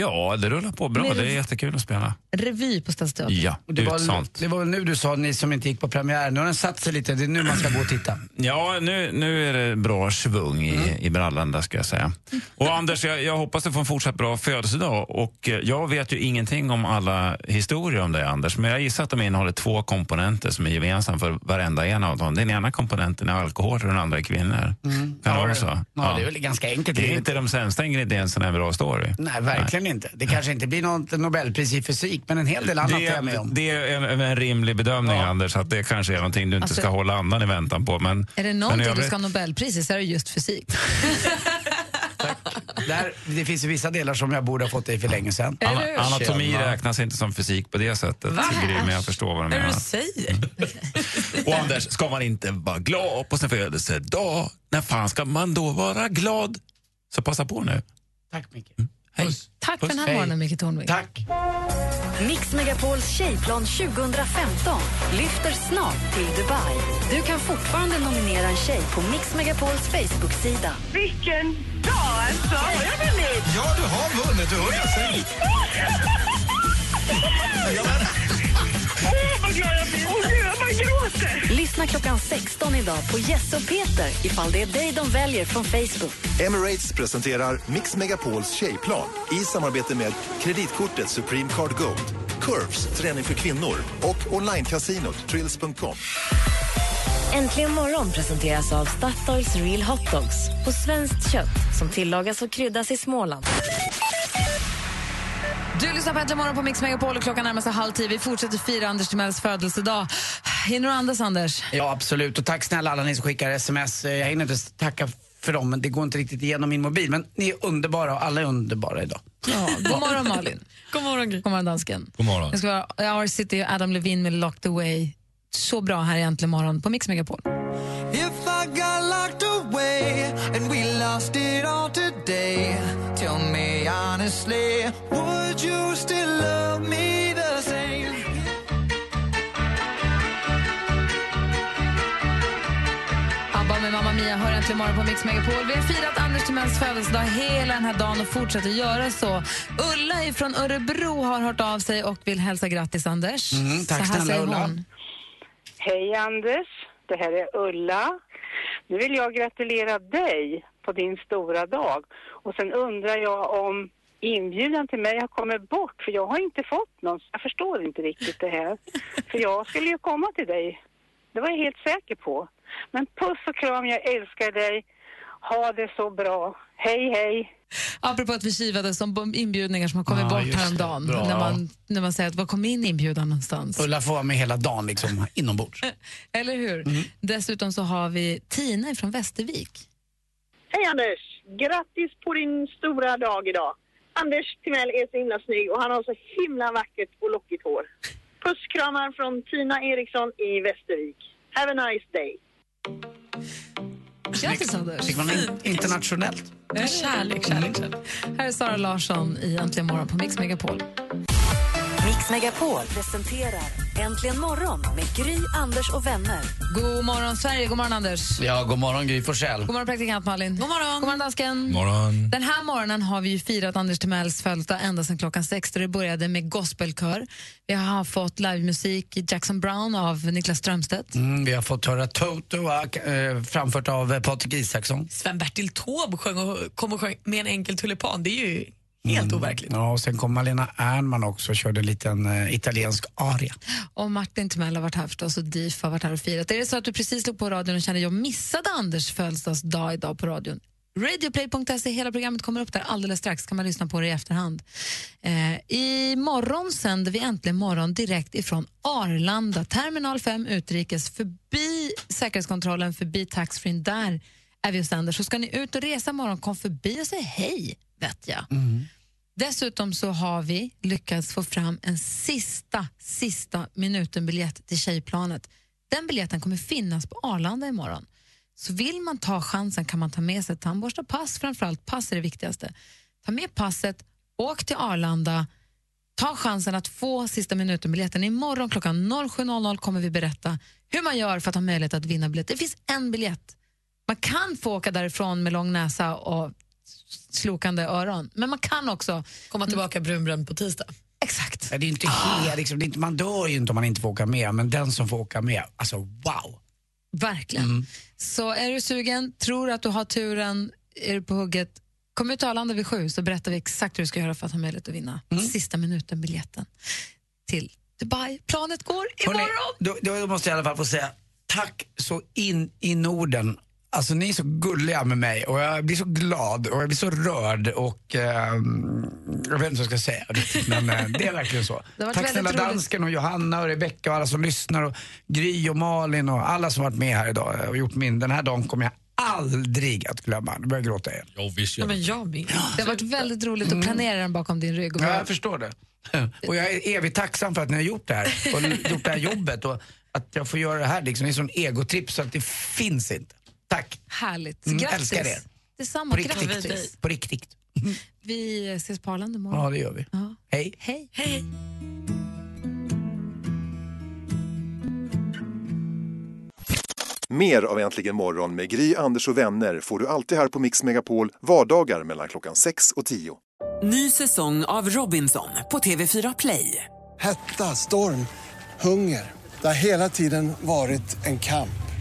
Ja, det rullar på bra. Med Det är jättekul att spela. Revy på Stadsteatern. Ja, Och Det var, utsålt. det var väl nu du sa, ni som inte gick på premiär, nu har den satt sig lite, det är nu man ska gå och titta. Ja, nu, nu är det bra svung i, Mm. i brallan där ska jag säga. Och Anders, jag, jag hoppas du får en fortsatt bra födelsedag. Och eh, jag vet ju ingenting om alla historier om dig Anders, men jag gissar att de innehåller två komponenter som är gemensamma för varenda en av dem. Den ena komponenten är alkohol och den andra är kvinnor. Kan det vara så? Ja, det är väl ganska enkelt. Det är inte de sämsta ingredienserna i en bra story. Nej, verkligen inte. Det kanske inte blir något Nobelpris i fysik, men en hel del annat Det är jag med om. det är en, en rimlig bedömning, Anders, att det kanske är någonting du inte Alltså- ska hålla andan i väntan på. Men, Är det men i någonting du övrigt- ska ha Nobelpris i så är det just fysik. Där, det finns ju vissa delar som jag borde ha fått det för länge sedan. Ana, anatomi Tjena. räknas inte som fysik på det sättet, Va? Men jag förstår vad du Vad är menar. du säger? Och Anders, ska man inte vara glad på sin födelsedag? När fan ska man då vara glad? Så passa på nu. Tack Micke. Hej. Tack för den här Hej. morgonen, Micke Tornving. Tack. Mix Megapols tjejplan 2015 lyfter snart till Dubai. Du kan fortfarande nominera en tjej på Mix Megapols Facebook-sida. Vilken dag alltså! Har jag vunnit? Ja, du har vunnit. Du hör jag säger. Åh, vad glad jag blir! Åh, gud, jag bara gråter! Lyssna klockan 16 idag på Jesse och Peter ifall det är dig de väljer från Facebook. Emirates presenterar Mix Megapols tjejplan i samarbete med kreditkortet Supreme Card Gold, Curves, träning för kvinnor och onlinekasinot Trills.com. Äntligen morgon presenteras av Statoils Real Hot Dogs på svenskt kött som tillagas och kryddas i Småland. Du lyssnar på Äntligen morgon på Mix Megapol och klockan närmar sig halv tio. Vi fortsätter fira Anders Timells födelsedag. Hinner du andas, Anders? Ja, absolut. Och tack snälla alla ni som skickar sms. Eh, Jag hinner inte tacka för dem, men det går inte riktigt igenom min mobil. Men ni är underbara och alla är underbara idag. Ja, god morgon, Malin. God morgon, Gry. God morgon, dansken. God morgon. Det ska vara Our City och Adam Levine med Locked Away. Så bra här i Äntligen morgon på Mix Megapol. If Mia hör äntligen morgon på Mix Megapol. Vi har firat Anders Timells födelsedag hela den här dagen och fortsätter göra så. Ulla från Örebro har hört av sig och vill hälsa grattis, Anders. Mm, tack så här snälla, Ulla. hon. Hej Anders, det här är Ulla. Nu vill jag gratulera dig på din stora dag. Och sen undrar jag om inbjudan till mig har kommit bort, för jag har inte fått någon. Jag förstår inte riktigt det här. För jag skulle ju komma till dig. Det var jag helt säker på. Men puss och kram, jag älskar dig. Ha det så bra. Hej, hej. Apropå att vi kivades om inbjudningar som har kommit Ja, bort häromdagen. Bra. När man, när man säger att var kom min inbjudan någonstans? Ulla får vara med hela dagen liksom, inombords. Eller hur? Mm. Dessutom så har vi Tina från Västervik. Hej Anders! Grattis på din stora dag idag. Anders Timell är så himla snygg och han har så himla vackert och lockigt hår. Pusskramar från Tina Eriksson i Västervik. Have a nice day. Grattis Anders! Fick man in, internationellt. Kärlek, kärlek, kärlek. Här är Sara Larsson i Äntligen morgon på Mix Megapol. Mix Megapol presenterar Äntligen morgon med Gry, Anders och vänner. God morgon Sverige, god morgon Anders. Ja, god morgon Gry Forssell. God morgon praktikant Malin. God morgon. God morgon dansken. Morgon. Den här morgonen har vi ju firat Anders Timells födelsedag ända sedan klockan sex då det började med gospelkör. Vi har fått livemusik i Jackson Brown av Niklas Strömstedt. Mm, vi har fått höra Toto, äh, framfört av eh, Patrik Isaksson. Sven-Bertil Taube sjöng och, kom och sjöng med en enkel tulipan. Det är ju Helt overkligt. Ja, och sen kom Malena Ernman också och körde en liten eh, italiensk aria. Och Martin Timell har varit här förstås och DIF har varit här och firat. Är det så att du precis slog på radion och kände jag missade Anders födelsedagsdag idag på radion? Radioplay.se, hela programmet kommer upp där alldeles strax. kan man lyssna på det i efterhand. Eh, I morgon sänder vi äntligen morgon direkt ifrån Arlanda, terminal 5 utrikes, förbi säkerhetskontrollen, förbi taxfree. Där är vi och sänder. Så ska ni ut och resa imorgon, kom förbi och säg hej, vet jag. Dessutom så har vi lyckats få fram en sista, sista minuten-biljett till Tjejplanet. Den biljetten kommer finnas på Arlanda imorgon. Så vill man ta chansen kan man ta med sig tandborste och pass. Framförallt pass är det viktigaste. Ta med passet, åk till Arlanda, ta chansen att få sista minuten-biljetten. Imorgon klockan 07.00 kommer vi berätta hur man gör för att ha möjlighet att vinna biljett. Det finns en biljett. Man kan få åka därifrån med lång näsa och slokande öron, men man kan också komma tillbaka brunbränd på tisdag. Exakt. Det är inte helt, liksom, det är inte, man dör ju inte om man inte får åka med, men den som får åka med, alltså wow. Verkligen. Mm. Så är du sugen, tror att du har turen, är du på hugget, kom ut till Arlanda vid sju så berättar vi exakt hur du ska göra för att ha möjlighet att vinna Mm. sista minuten-biljetten till Dubai. Planet går imorgon! Hörrni, då, då måste jag i alla fall få säga tack så in i Norden. Alltså ni är så gulliga med mig och jag blir så glad och jag blir så rörd och ehm, jag vet inte vad jag ska säga riktigt, men eh, det är verkligen så. Tack snälla roligt. dansken och Johanna och Rebecca och alla som lyssnar och Gry och Malin och alla som varit med här idag och gjort min, den här dagen kommer jag aldrig att glömma. Nu börjar jag gråta igen. Jo, visst Ja, men jag med. Det har varit väldigt roligt att planera den bakom din rygg. Och Mm. Ja, jag förstår det. Och jag är evigt tacksam för att ni har gjort det här och gjort det här jobbet och att jag får göra det här liksom. Det är en sån egotripp så att det finns inte. Tack. Härligt. Mm, Grattis. älskar er. Detsamma. På riktigt. Grattis. På riktigt. Vi ses på Arlanda imorgon. Ja, det gör vi. Ja. Hej. Hej. Hej. Mer av Äntligen morgon med Gry, Anders och vänner får du alltid här på Mix Megapol vardagar mellan klockan 6 och 10. Ny säsong av Robinson på TV4 Play. Hetta, storm, hunger. Det har hela tiden varit en kamp.